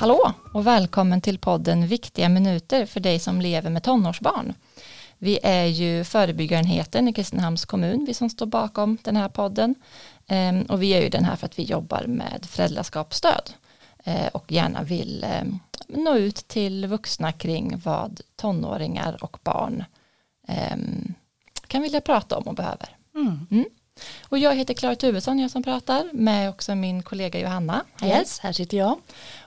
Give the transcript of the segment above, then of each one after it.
Hallå och välkommen till podden Viktiga minuter för dig som lever med tonårsbarn. Vi är ju förebyggarenheten i Kristinehamns kommun, vi som står bakom den här podden. Ehm, och vi är ju den här för att vi jobbar med föräldraskapsstöd eh, och gärna vill ehm, nå ut till vuxna kring vad tonåringar och barn ehm, kan vilja prata om och behöver. Mm. Mm. Och jag heter Klara Tuvesson, jag som pratar, med också min kollega Johanna. Yes, här sitter jag.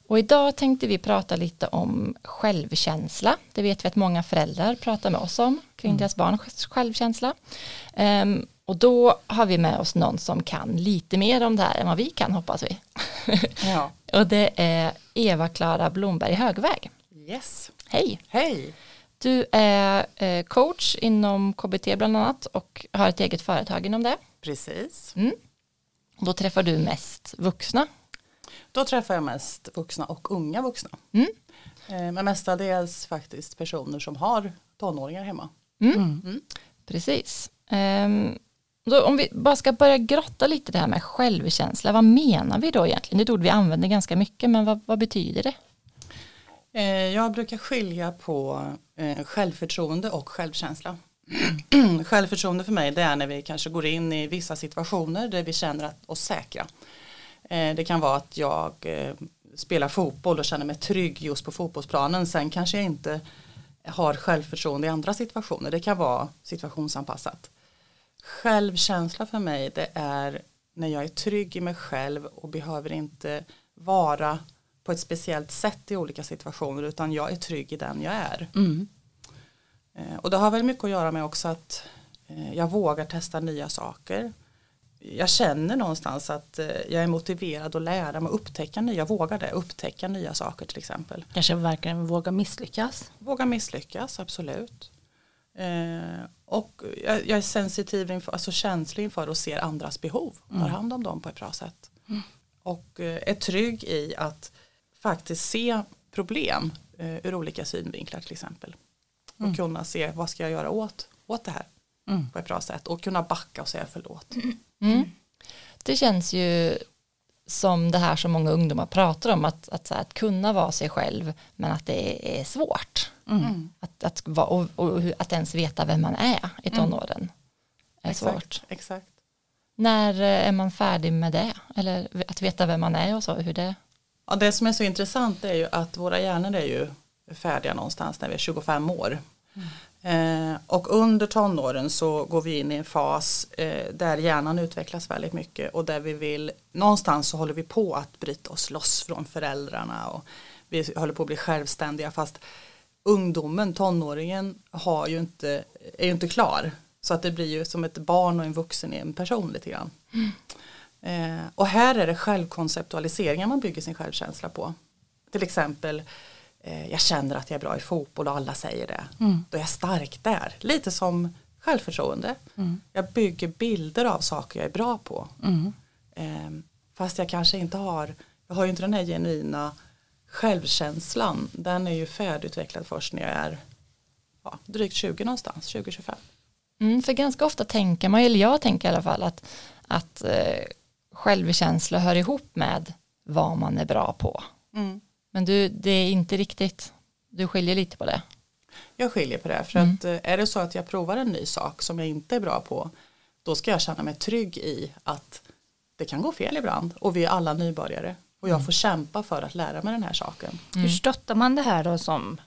Och idag tänkte vi prata lite om självkänsla. Det vet vi att många föräldrar pratar med oss om kring mm. deras barns självkänsla. Um, och då har vi med oss någon som kan lite mer om det här än vad vi kan hoppas vi. Ja. och det är Eva-Klara Blomberg Högväg. Yes. Hej. Hej. Du är eh, coach inom KBT bland annat och har ett eget företag inom det. Precis. Mm. Då träffar du mest vuxna då träffar jag mest vuxna och unga vuxna. Mm. Eh, men mestadels faktiskt personer som har tonåringar hemma. Mm. Mm. mm. Precis. Um, då om vi bara ska börja grotta lite det här med självkänsla, vad menar vi då egentligen? Det är ett ord vi använder ganska mycket, men vad, vad betyder det? Eh, jag brukar skilja på eh, självförtroende och självkänsla. självförtroende för mig det är när vi kanske går in i vissa situationer där vi känner oss säkra. Eh, det kan vara att jag eh, spelar fotboll och känner mig trygg just på fotbollsplanen. Sen kanske jag inte har självförtroende i andra situationer. Det kan vara situationsanpassat. Självkänsla för mig det är när jag är trygg i mig själv och behöver inte vara på ett speciellt sätt i olika situationer utan jag är trygg i den jag är. Mm. Eh, och det har väl mycket att göra med också att jag vågar testa nya saker jag känner någonstans att eh, jag är motiverad att lära mig upptäcka nya, våga det, upptäcka nya saker till exempel. Kanske verkligen våga misslyckas. Våga misslyckas, absolut. Eh, och jag, jag, är sensitiv, inför, alltså känslig inför och ser andras behov, tar mm. hand om dem på ett bra sätt. Mm. Och eh, är trygg i att faktiskt se problem eh, ur olika synvinklar till exempel. Och mm. kunna se vad ska jag göra åt, åt det här mm. på ett bra sätt och kunna backa och säga förlåt. Mm. Det känns ju som det här som många ungdomar pratar om att, att, här, att kunna vara sig själv men att det är svårt mm. att, att, och, och, att ens veta vem man är i mm. tonåren mm. är exakt, svårt. Exakt. När är man färdig med det? Eller att veta vem man är och så hur det Ja, det som är så intressant är ju att våra hjärnor är ju färdiga någonstans när vi är 25 år. Eh, och under tonåren så går vi in i en fas eh, där hjärnan utvecklas väldigt mycket och där vi vill, någonstans så håller vi på att bryta oss loss från föräldrarna och vi håller på att bli självständiga fast ungdomen, tonåringen har ju inte, är ju inte klar. Så att det blir ju som ett barn och en vuxen i en person lite grann. Mm. Eh, och här är det självkonceptualiseringen man bygger sin självkänsla på. Till exempel Eh, jag känner att jag är bra i fotboll och alla säger det. Mm. Då är jag stark där. Lite som självförtroende. Mm. Jag bygger bilder av saker jag är bra på. Mm. Eh, fast jag kanske inte har, jag har ju inte den här genuina självkänslan. Den är ju färdigutvecklad först när jag är ja, drygt 20 någonstans, 20-25. Mm, för ganska ofta tänker man, eller jag tänker i alla fall att, att eh, självkänsla hör ihop med vad man är bra på. Mm. Men du, det är inte riktigt, du skiljer lite på det. Jag skiljer på det, för mm. att eh, är det så att jag provar en ny sak som jag inte är bra på, då ska jag känna mig trygg i att det kan gå fel ibland och vi är alla nybörjare och jag mm. får kämpa för att lära mig den här saken. Mm. Hur stöttar man det här då som,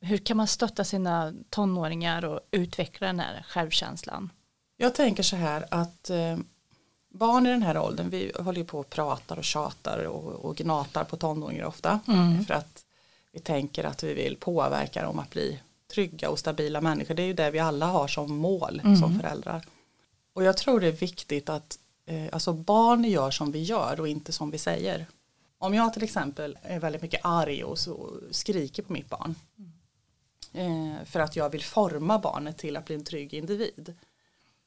hur kan man stötta sina tonåringar och utveckla den här självkänslan? Jag tänker så här att eh, barn i den här åldern, vi håller ju på och pratar och tjatar och, och gnatar på tonåringar ofta. Mm. För att vi tänker att vi vill påverka dem att bli trygga och stabila människor. Det är ju det vi alla har som mål mm. som föräldrar. Och jag tror det är viktigt att eh, alltså barn gör som vi gör och inte som vi säger. Om jag till exempel är väldigt mycket arg och så skriker på mitt barn. Mm. Eh, för att jag vill forma barnet till att bli en trygg individ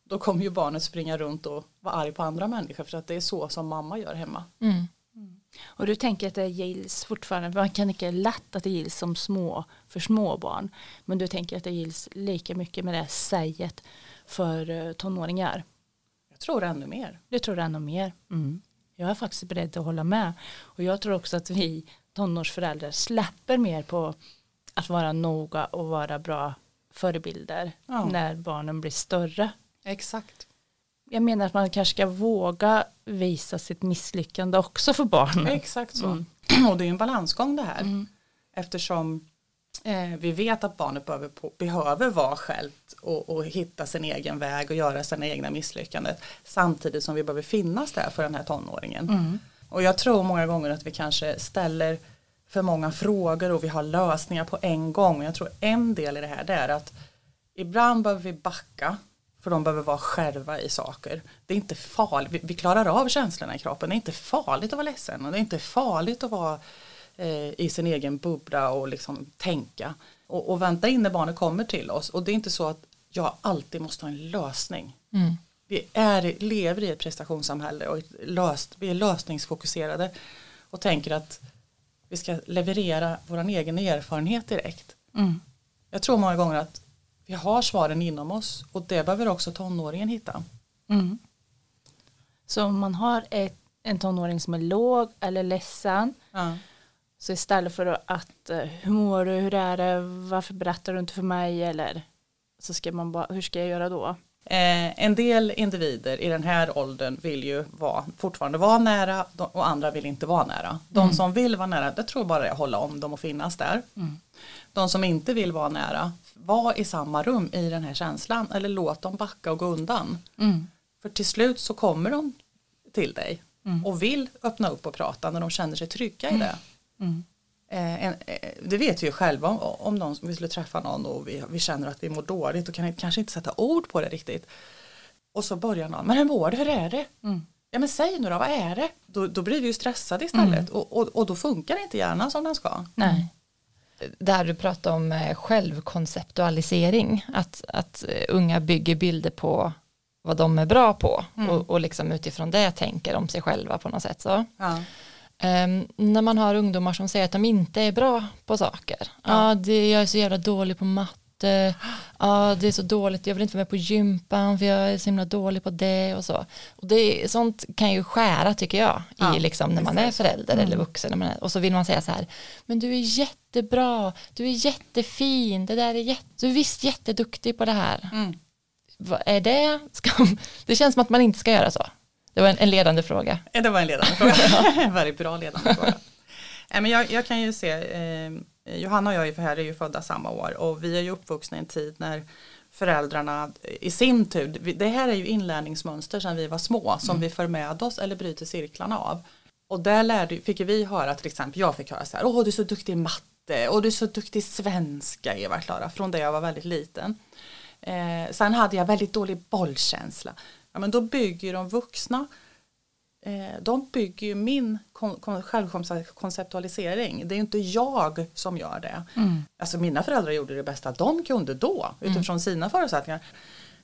då kommer ju barnet springa runt och vara arg på andra människor för att det är så som mamma gör hemma. Mm. Och du tänker att det gills fortfarande, man kan inte lätt att det gills som små för små barn. Men du tänker att det gills lika mycket med det säget för eh, tonåringar? Jag tror ännu mer. Du tror ännu mer? Mm. Jag är faktiskt beredd att hålla med. Och jag tror också att vi tonårsföräldrar släpper mer på att vara noga och vara bra förebilder Ja. när barnen blir större. Exakt. Jag menar att man kanske ska våga visa sitt misslyckande också för barnen. Exakt så. Mm. Och det är en balansgång det här. Mm. Eftersom eh, vi vet att barnet behöver, på, behöver vara självt och, och hitta sin egen väg och göra sina egna misslyckanden. Samtidigt som vi behöver finnas där för den här tonåringen. Mm. Och jag tror många gånger att vi kanske ställer för många frågor och vi har lösningar på en gång. Jag tror en del i det här det är att ibland behöver vi backa för de behöver vara själva i saker. Det är inte farligt, vi, vi klarar av känslorna i kroppen. Det är inte farligt att vara ledsen och det är inte farligt att vara eh, i sin egen bubbla och liksom tänka. Och, och vänta in när barnet kommer till oss. Och det är inte så att jag alltid måste ha en lösning. Mm. Vi är, lever i ett prestationssamhälle och ett löst, vi är lösningsfokuserade och tänker att vi ska leverera vår egen erfarenhet direkt. Mm. Jag tror många gånger att vi har svaren inom oss och det behöver också tonåringen hitta. Mm. Så om man har ett, en tonåring som är låg eller ledsen Ja. så istället för att eh, hur mår du, hur är det, varför berättar du inte för mig eller så ska man bara, hur ska jag göra då? Eh, en del individer i den här åldern vill ju vara, fortfarande vara nära och andra vill inte vara nära. De som vill vara nära, det tror jag bara är att hålla om dem och finnas där. De som inte vill vara nära, var i samma rum i den här känslan eller låt dem backa och gå undan. Mm. För till slut så kommer de till dig och vill öppna upp och prata när de känner sig trygga i det. Mm. Eh, en, eh, det vet vi ju själva om, om någon, vi skulle träffa någon och vi, vi känner att vi mår dåligt och kan kanske inte sätta ord på det riktigt. Och så börjar någon, men hur mår du, hur är det? Mm. Ja men säg nu då, vad är det? Då, då blir vi ju stressade istället och, och, och då funkar inte hjärnan som den ska. Nej. Det här du pratar om eh, självkonceptualisering, att, att eh, unga bygger bilder på vad de är bra på och, och liksom utifrån det tänker om sig själva på något sätt. Så. Ja. Ehm, när man har ungdomar som säger att de inte är bra på saker. Ja, det, jag är så jävla dålig på matte. Ja, det är så dåligt, jag vill inte vara med på gympan för jag är så himla dålig på det och så. Och det, sånt kan ju skära tycker jag Ja, i liksom när man är förälder eller vuxen. Är, och så vill man säga så här, men du är jättebra, du är jättefin, det där är jätte, du är visst jätteduktig på det här. Mm. Vad är det? Ska, det känns som att man inte ska göra så. Det var en, en ledande fråga. Det var en ledande fråga. en väldigt bra ledande fråga. Nej, men jag, jag kan ju se, eh, Johanna och jag är, för här är ju födda samma år och vi är ju uppvuxna i en tid när föräldrarna i sin tur, det här är ju inlärningsmönster sedan vi var små som vi för med oss eller bryter cirklarna av. Och där lärde, fick vi höra till exempel, jag fick höra så här, åh du är så duktig i matte och du är så duktig i svenska Eva-Klara, från det jag var väldigt liten. Eh, sen hade jag väldigt dålig bollkänsla. Ja, men då bygger de vuxna eh, de bygger ju min kon- kon- självkonceptualisering. Det är inte jag som gör det. Alltså mina föräldrar gjorde det bästa de kunde då utifrån sina förutsättningar.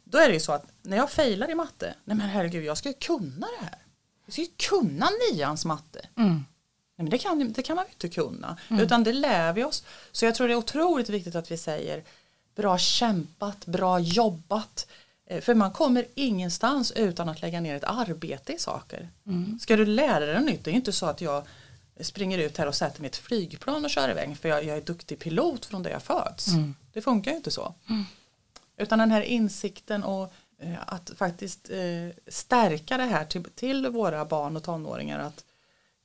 Då är det ju så att när jag failar i matte, nej men herregud jag ska ju kunna det här. Jag ska ju kunna nians matte. Mm. Nej, men det, kan, det kan man ju inte kunna. Utan det lär vi oss. Så jag tror det är otroligt viktigt att vi säger bra kämpat, bra jobbat. Eh, För man kommer ingenstans utan att lägga ner ett arbete i saker. Ska du lära dig något nytt, det är inte så att jag springer ut här och sätter mig i ett flygplan och kör iväg för jag, jag är duktig pilot från det jag föds. Det funkar ju inte så. Utan den här insikten och eh, att faktiskt eh, stärka det här till, till våra barn och tonåringar att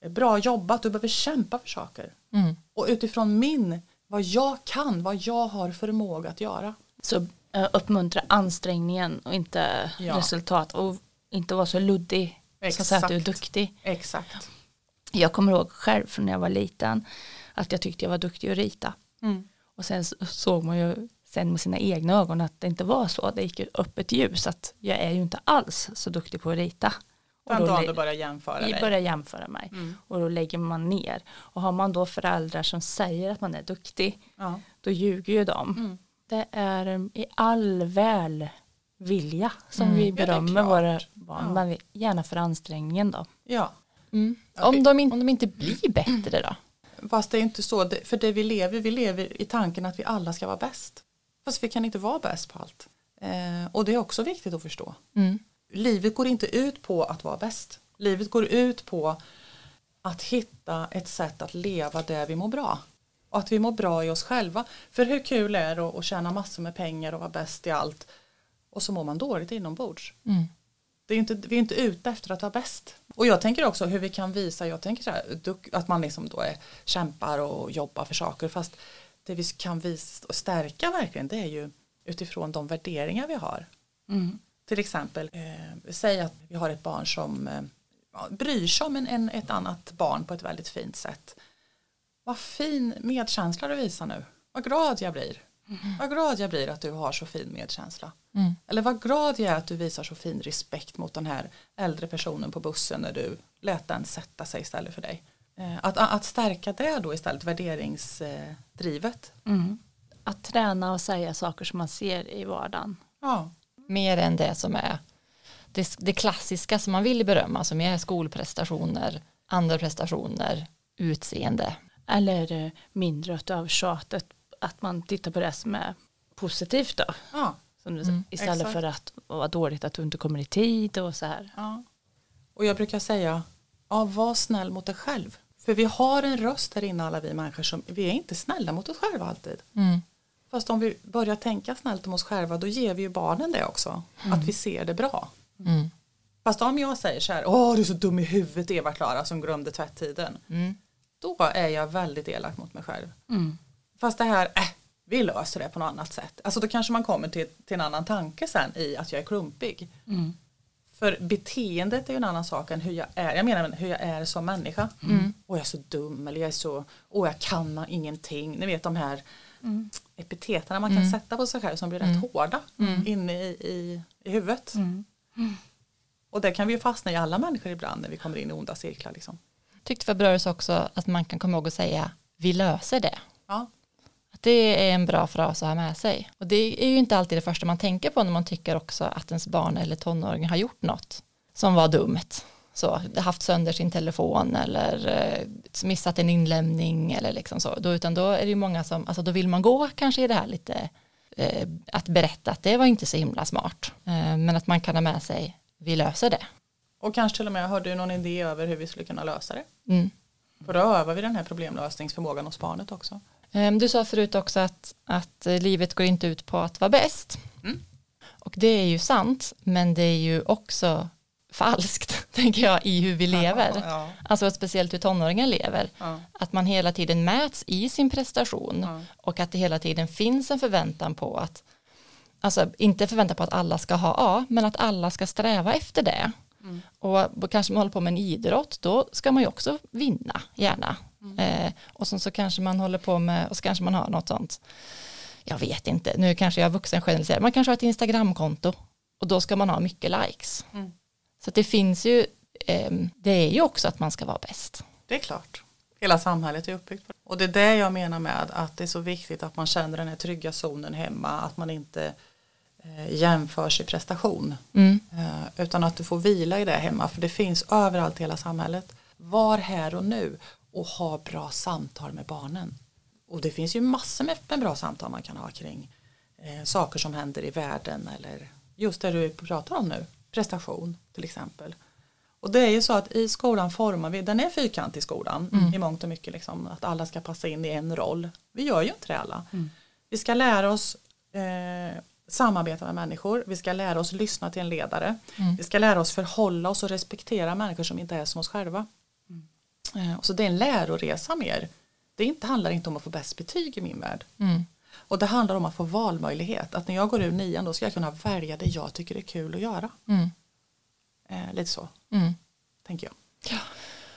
eh, bra jobbat, du behöver kämpa för saker. Mm. Och utifrån min, vad jag kan, vad jag har förmåga att göra. Så uppmuntra ansträngningen och inte Ja. resultat och inte vara så luddig. Så att säga att du är Exakt. duktig. Exakt. Jag kommer ihåg själv från när jag var liten att jag tyckte jag var duktig att rita. Mm. Och sen så- såg man ju sen med sina egna ögon att det inte var så. Det gick upp ett ljus att jag är ju inte alls så duktig på att rita. Och Den dagen du börjar jämföra dig. börjar jämföra mig Mm. och då lägger man ner. Och har man då föräldrar som säger att man är duktig Ja. då ljuger ju de. Mm. Det är i all välvilja som Mm. vi Ja, berömmer klart. våra barn. Ja. Men gärna för ansträngningen då. ja. Mm. Ja, Om, de in, om de inte blir bättre då? Fast det är inte så, för det vi lever, vi lever i tanken att vi alla ska vara bäst. Fast vi kan inte vara bäst på allt. Eh, och det är också viktigt att förstå. Mm. Livet går inte ut på att vara bäst. Livet går ut på att hitta ett sätt att leva där vi mår bra. Och att vi mår bra i oss själva. För hur kul är det att tjäna massor med pengar och vara bäst i allt och så mår man dåligt inombords. Mm. Det är inte, vi är inte ute efter att vara bäst. Och jag tänker också hur vi kan visa, jag tänker så här, att man liksom då är, kämpar och jobbar för saker fast det vi kan visa och stärka verkligen det är ju utifrån de värderingar vi har. Mm. Till exempel, eh, säg att vi har ett barn som eh, bryr sig om en, en, ett annat barn på ett väldigt fint sätt. Vad fin medkänsla du visar nu. Vad glad jag blir. Mm. Vad glad jag blir att du har så fin medkänsla. Mm. Eller vad glad jag är att du visar så fin respekt mot den här äldre personen på bussen när du lät den sätta sig istället för dig. Eh, att, att stärka det då istället, värderingsdrivet. Mm. Att träna och säga saker som man ser i vardagen. Ja. Mer än det som är det, det klassiska som man vill berömma som är skolprestationer, andra prestationer, utseende. Eller eh, mindre av tjatet, att man tittar på det som är positivt då. Ja. Som du, mm, istället exakt. för att vara dåligt att du inte kommer i tid och så här. Ja. Och jag brukar säga, ja, var snäll mot dig själv. För vi har en röst där inne alla vi människor som, vi är inte snälla mot oss själva alltid. Mm. Fast om vi börjar tänka snällt om oss själva då ger vi ju barnen det också. Mm. Att vi ser det bra. Mm. Fast om jag säger så här, åh du är så dum i huvudet Eva-Klara som glömde tvättiden. Mm. Då är jag väldigt elak mot mig själv. Mm. Fast det här, äh, vi löser det på något annat sätt. Alltså då kanske man kommer till, till en annan tanke sen i att jag är klumpig. Mm. För beteendet är ju en annan sak än hur jag är. Jag menar hur jag är som människa. Mm. Och jag är så dum eller jag är så, och jag kan ingenting. Ni vet de här mm. epiteterna man kan mm. sätta på sig själv som blir rätt mm. hårda mm. inne i, i, i huvudet. Mm. Och det kan vi ju fastna i alla människor ibland när vi kommer in i onda cirklar. Liksom. Tyckte Fabrörs också att man kan komma ihåg att säga vi löser det. Ja. Att det är en bra fras att ha med sig. Och det är ju inte alltid det första man tänker på när man tycker också att ens barn eller tonåring har gjort något som var dumt. Så, haft sönder sin telefon eller eh, missat en inlämning eller liksom så. Då, utan då är det ju många som, alltså då vill man gå kanske i det här lite eh, att berätta att det var inte så himla smart. Eh, men att man kan ha med sig, vi löser det. Och kanske till och med har du någon idé över hur vi skulle kunna lösa det. Mm. För då övar vi den här problemlösningsförmågan hos barnet också. Ehm, du sa förut också att, att eh, livet går inte ut på att vara bäst. Mm. Och det är ju sant, men det är ju också falskt, tänker jag, i hur vi lever. Ja, ja. Alltså speciellt hur tonåringar lever. Ja. Att man hela tiden mäts i sin prestation och att det hela tiden finns en förväntan på att, alltså inte förväntan på att alla ska ha A, men att alla ska sträva efter det. Mm. Och kanske man håller på med en idrott, då ska man ju också vinna, gärna. Mm. Eh, och sen så kanske man håller på med, och så kanske man har något sånt, jag vet inte, nu kanske jag är vuxen generaliserar, man kanske har ett Instagramkonto och då ska man ha mycket likes. Mm. Så det finns ju, eh, det är ju också att man ska vara bäst. Det är klart. Hela samhället är uppbyggt på det. Och det är det jag menar med att det är så viktigt att man känner den här trygga zonen hemma, att man inte eh, jämför sig prestation. Mm. Eh, utan att du får vila i det hemma, för det finns överallt i hela samhället. Var här och nu och ha bra samtal med barnen. Och det finns ju massor med, med bra samtal man kan ha kring eh, saker som händer i världen eller just det du pratar om nu, prestation till exempel. Och det är ju så att i skolan formar vi, den är fyrkantig skolan Mm. i mångt och mycket liksom, att alla ska passa in i en roll. Vi gör ju inte det alla. Mm. Vi ska lära oss eh, samarbeta med människor, vi ska lära oss lyssna till en ledare, Mm. vi ska lära oss förhålla oss och respektera människor som inte är som oss själva. Eh, och så det är en läroresa mer. Det inte, handlar inte om att få bäst betyg i min värld. Mm. Och det handlar om att få valmöjlighet. Att när jag går ur nian då ska jag kunna välja det jag tycker är kul att göra. Mm. Eh, lite så, Mm. tänker jag.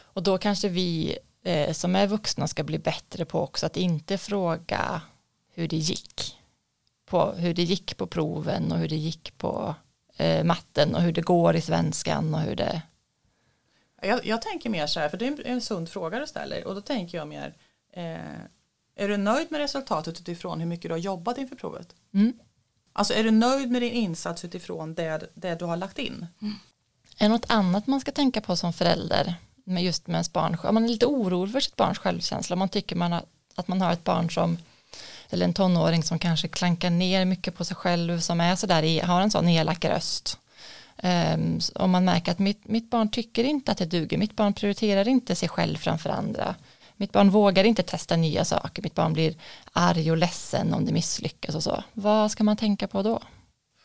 Och då kanske vi eh, som är vuxna ska bli bättre på också att inte fråga hur det gick. På hur det gick på proven och hur det gick på eh, matten och hur det går i svenskan och hur det Jag, jag tänker mer så här, för det är en, en sund fråga du ställer. Och då tänker jag mer, eh, är du nöjd med resultatet utifrån hur mycket du har jobbat inför provet? mm. Alltså är du nöjd med din insats utifrån det, det du har lagt in? Är det något annat man ska tänka på som förälder med just med ens barn? Om man är lite orolig för sitt barns självkänsla, om man tycker man har, att man har ett barn som eller en tonåring som kanske klankar ner mycket på sig själv som är sådär, har en sån elak röst Um, om man märker att mitt, mitt barn tycker inte att det duger, mitt barn prioriterar inte sig själv framför andra, mitt barn vågar inte testa nya saker, mitt barn blir arg och ledsen om det misslyckas och så. Vad ska man tänka på då?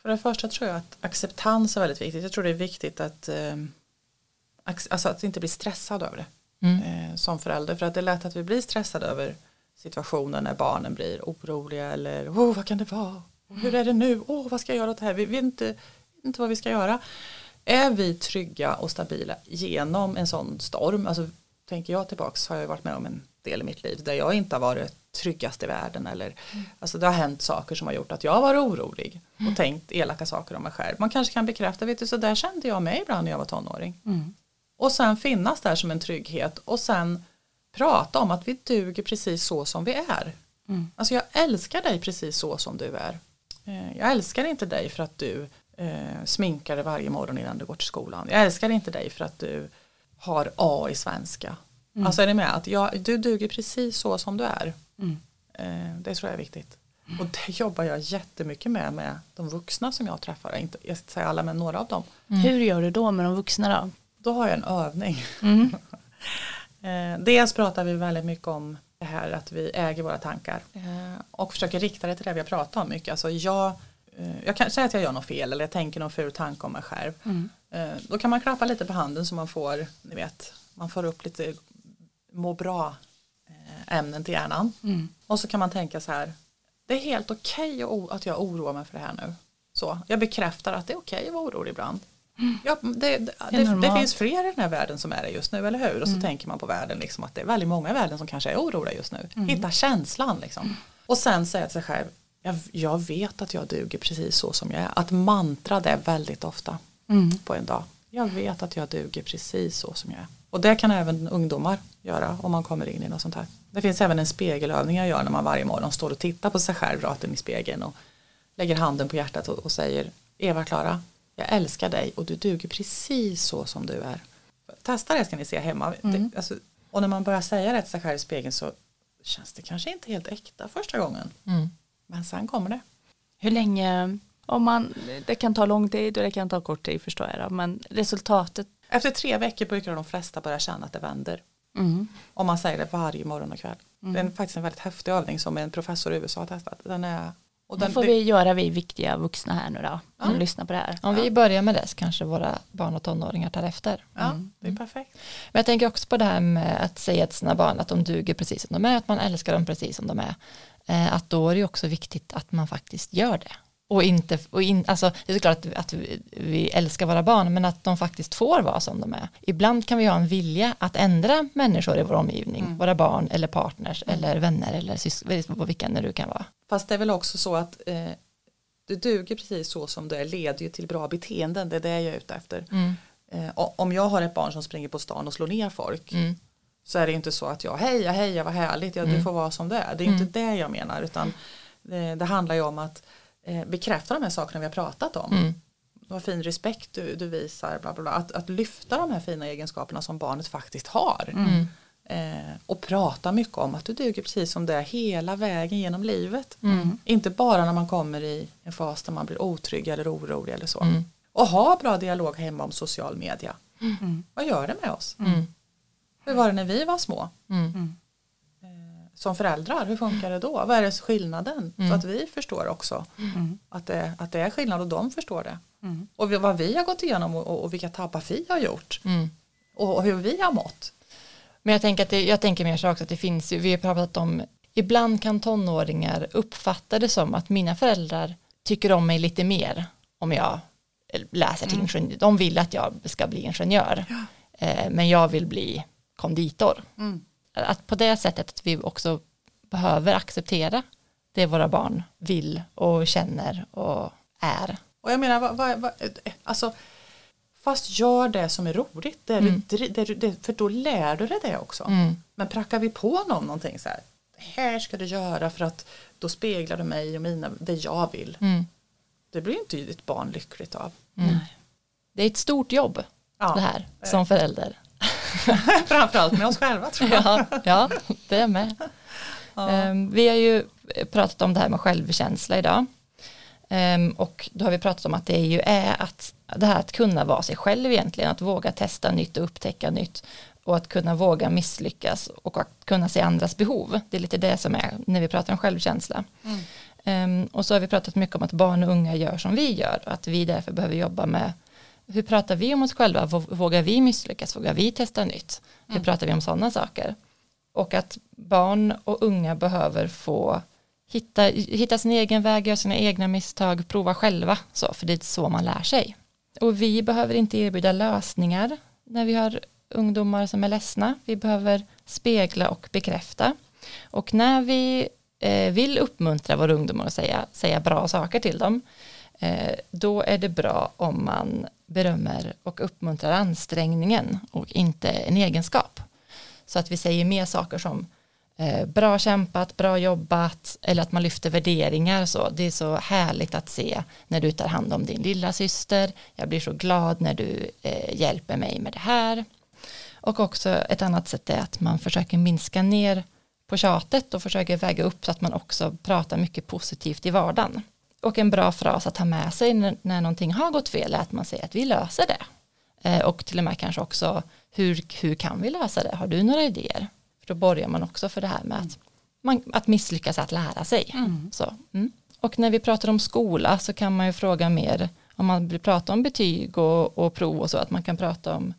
För det första tror jag att acceptans är väldigt viktigt. Jag tror det är viktigt att, eh, alltså att inte bli stressad över det mm. eh, som förälder. För att det är lätt att vi blir stressade över situationen när barnen blir oroliga eller oh, vad kan det vara? Hur är det nu? Oh, vad ska jag göra åt det här? Vi vet inte, inte vad vi ska göra. Är vi trygga och stabila genom en sån storm, alltså tänker jag tillbaks har jag varit med om en del i mitt liv där jag inte har varit tryggast i världen eller mm. alltså det har hänt saker som har gjort att jag har varit orolig och mm. tänkt elaka saker om mig själv. Man kanske kan bekräfta, vet du så där kände jag mig ibland när jag var tonåring. Mm. Och sen finnas där som en trygghet och sen prata om att vi duger precis så som vi är. Mm. Alltså jag älskar dig precis så som du är. Eh, jag älskar inte dig för att du eh, sminkar dig varje morgon innan du går till skolan. Jag älskar inte dig för att du har A i svenska. Mm. Alltså är det med att jag, du duger precis så som du är. Mm. Eh, det tror jag är viktigt. Mm. Och det jobbar jag jättemycket med med de vuxna som jag träffar. Inte, jag ska säga alla men några av dem. Mm. Hur gör du då med de vuxna då? Då har jag en övning. Eh, dels pratar vi väldigt mycket om det här att vi äger våra tankar. Eh, och försöker rikta det till det vi har pratat om mycket. Alltså jag, eh, jag kan säga att jag gör något fel eller jag tänker någon ful tanke om mig själv. Mm. Eh, då kan man klappa lite på handen så man får, ni vet, man får upp lite må bra eh, ämnen till hjärnan. Mm. Och så kan man tänka så här, det är helt okej okay att jag oroar mig för det här nu. Så, jag bekräftar att det är okej okay att vara orolig ibland. Ja, det, det, det, det, finns fler i den här världen som är det just nu, eller hur? Och så mm. tänker man på världen, liksom, att det är väldigt många i världen som kanske är oroliga just nu. Mm. Hitta känslan liksom. Och sen säga till sig själv, jag, jag, vet att jag duger precis så som jag är. Att mantra det väldigt ofta mm. på en dag. Jag vet att jag duger precis så som jag är. Och det kan även ungdomar göra om man kommer in i något sånt här. Det finns även en spegelövning jag gör när man varje morgon står och tittar på sig själv rakt in i spegeln och lägger handen på hjärtat och, och säger Eva-Klara, jag älskar dig och du duger precis så som du är. Testa det ska ni se hemma. Mm. Det, alltså, och när man börjar säga det till sig själv i spegeln så känns det kanske inte helt äkta första gången. Mm. Men sen kommer det. Hur länge, om man, det kan ta lång tid och det kan ta kort tid förstår jag, men resultatet efter tre veckor brukar de flesta börja känna att det vänder. Mm. Om man säger det varje morgon och kväll. Mm. Det är faktiskt en väldigt häftig övning som en professor i USA har testat. Den är, och den, får vi göra vi viktiga vuxna här nu då. Som ja. lyssnar på det här. Om ja. vi börjar med det så kanske våra barn och tonåringar tar efter. Ja, mm. det är perfekt. Men jag tänker också på det här med att säga till sina barn att de duger precis som de är, att man älskar dem precis som de är. Eh, att då är det också viktigt att man faktiskt gör det och inte, och in, alltså, det är klart att, att, vi älskar våra barn men att de faktiskt får vara som de är. Ibland kan vi ha en vilja att ändra människor i vår omgivning, mm. våra barn eller partners mm. eller vänner eller syskon, vilka det nu kan vara. Fast det är väl också så att eh, du duger precis så som du är leder ju till bra beteenden, det är det jag är ute efter. Mm. Eh, om jag har ett barn som springer på stan och slår ner folk mm. så är det inte så att jag heja heja vad härligt, ja, du mm. får vara som du är. Det är inte mm. det jag menar utan det, det handlar ju om att eh, bekräfta de här sakerna vi har pratat om. Mm. Vad fin respekt du, du visar, bla bla bla. Att, att lyfta de här fina egenskaperna som barnet faktiskt har. Mm. Eh, och prata mycket om att du duger precis som det är hela vägen genom livet. Mm. Inte bara när man kommer i en fas där man blir otrygg eller orolig eller så. Mm. Och ha bra dialog hemma om social media. Mm. Vad gör det med oss? Mm. Hur var det när vi var små? Som föräldrar, hur funkar det då? Vad är det skillnaden? Mm. Så att vi förstår också mm. att, det, att det är skillnad och de förstår det. Mm. Och vad vi har gått igenom och, och vilka tabbar vi har gjort. Mm. Och, hur vi har mått. Men jag tänker, att det, jag tänker mer så också att det finns, vi har pratat om, ibland kan tonåringar uppfatta det som att mina föräldrar tycker om mig lite mer om jag läser till mm. ingenjör. De vill att jag ska bli ingenjör. Ja. Eh, men jag vill bli konditor. Mm att på det sättet att vi också behöver acceptera det våra barn vill och känner och är. Och jag menar, vad, vad, vad, alltså, fast gör det som är roligt, det mm. du, det, det, för då lär du dig det också. Mm. Men prackar vi på någon någonting så här, här ska du göra för att då speglar du mig och mina, det jag vill. Mm. Det blir inte ditt barn lyckligt av. Mm. Det är ett stort jobb ja, det här som förälder. Framförallt med oss själva tror jag. ja, ja, det är med. Ja. Um, vi har ju pratat om det här med självkänsla idag. Um, och då har vi pratat om att det ju är att det här att kunna vara sig själv egentligen, att våga testa nytt och upptäcka nytt och att kunna våga misslyckas och att kunna se andras behov. Det är lite det som är när vi pratar om självkänsla. Mm. Um, och så har vi pratat mycket om att barn och unga gör som vi gör och att vi därför behöver jobba med hur pratar vi om oss själva, vågar vi misslyckas, vågar vi testa nytt, hur mm. pratar vi om sådana saker. Och att barn och unga behöver få hitta, hitta sin egen väg, göra sina egna misstag, prova själva, så, för det är så man lär sig. Och vi behöver inte erbjuda lösningar när vi har ungdomar som är ledsna. Vi behöver spegla och bekräfta. Och när vi eh, vill uppmuntra våra ungdomar och säga, säga bra saker till dem, eh, då är det bra om man berömmer och uppmuntrar ansträngningen och inte en egenskap. Så att vi säger mer saker som eh, bra kämpat, bra jobbat eller att man lyfter värderingar så. Det är så härligt att se när du tar hand om din lilla syster. Jag blir så glad när du eh, hjälper mig med det här. Och också ett annat sätt är att man försöker minska ner på tjatet och försöker väga upp så att man också pratar mycket positivt i vardagen. Och en bra fras att ha med sig när, när någonting har gått fel är att man säger att vi löser det. Eh, och till och med kanske också hur, hur kan vi lösa det? Har du några idéer? För då borgar man också för det här med att, man, att misslyckas att lära sig. Mm. Så, mm. Och när vi pratar om skola så kan man ju fråga mer om man vill prata om betyg och, och prov och så att man kan prata om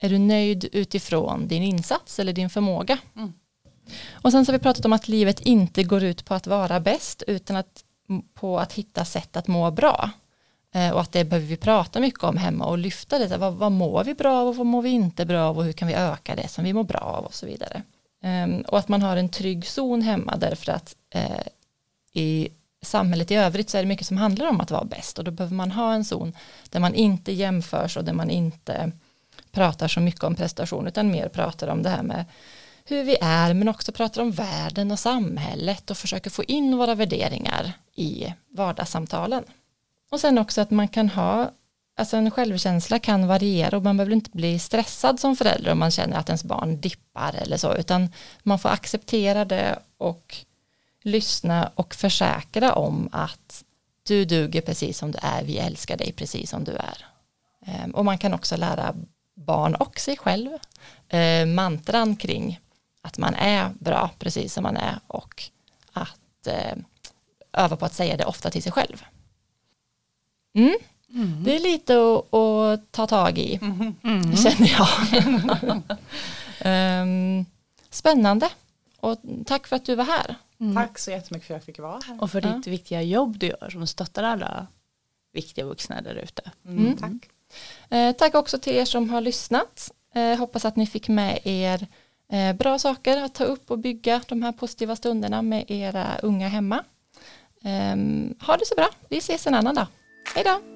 är du nöjd utifrån din insats eller din förmåga? Mm. Och sen så har vi pratat om att livet inte går ut på att vara bäst utan att, på att hitta sätt att må bra. Eh, och att det behöver vi prata mycket om hemma och lyfta det. Vad, vad mår vi bra av och vad mår vi inte bra av och hur kan vi öka det som vi mår bra av och så vidare. Ehm, och att man har en trygg zon hemma därför att eh, i samhället i övrigt så är det mycket som handlar om att vara bäst och då behöver man ha en zon där man inte jämförs och där man inte pratar så mycket om prestation utan mer pratar om det här med hur vi är men också pratar om världen och samhället och försöker få in våra värderingar i vardagssamtalen. Och sen också att man kan ha, alltså en självkänsla kan variera och man behöver inte bli stressad som förälder om man känner att ens barn dippar eller så, utan man får acceptera det och lyssna och försäkra om att du duger precis som du är, vi älskar dig precis som du är. Ehm, och man kan också lära barn och sig själv eh, mantran kring att man är bra precis som man är och att eh, öva på att säga det ofta till sig själv. Mm. Mm. Det är lite att, att ta tag i, mm. känner jag. um, spännande. Och tack för att du var här. Mm. Tack så jättemycket för att jag fick vara här. Och för ditt viktiga jobb du gör som stöttar alla viktiga vuxna där ute. Mm, mm. tack. Eh, tack också till er som har lyssnat. Eh, hoppas att ni fick med er eh, Eh, bra saker att ta upp och bygga de här positiva stunderna med era unga hemma. Ehm, ha det så bra. Vi ses en annan dag. Hej då!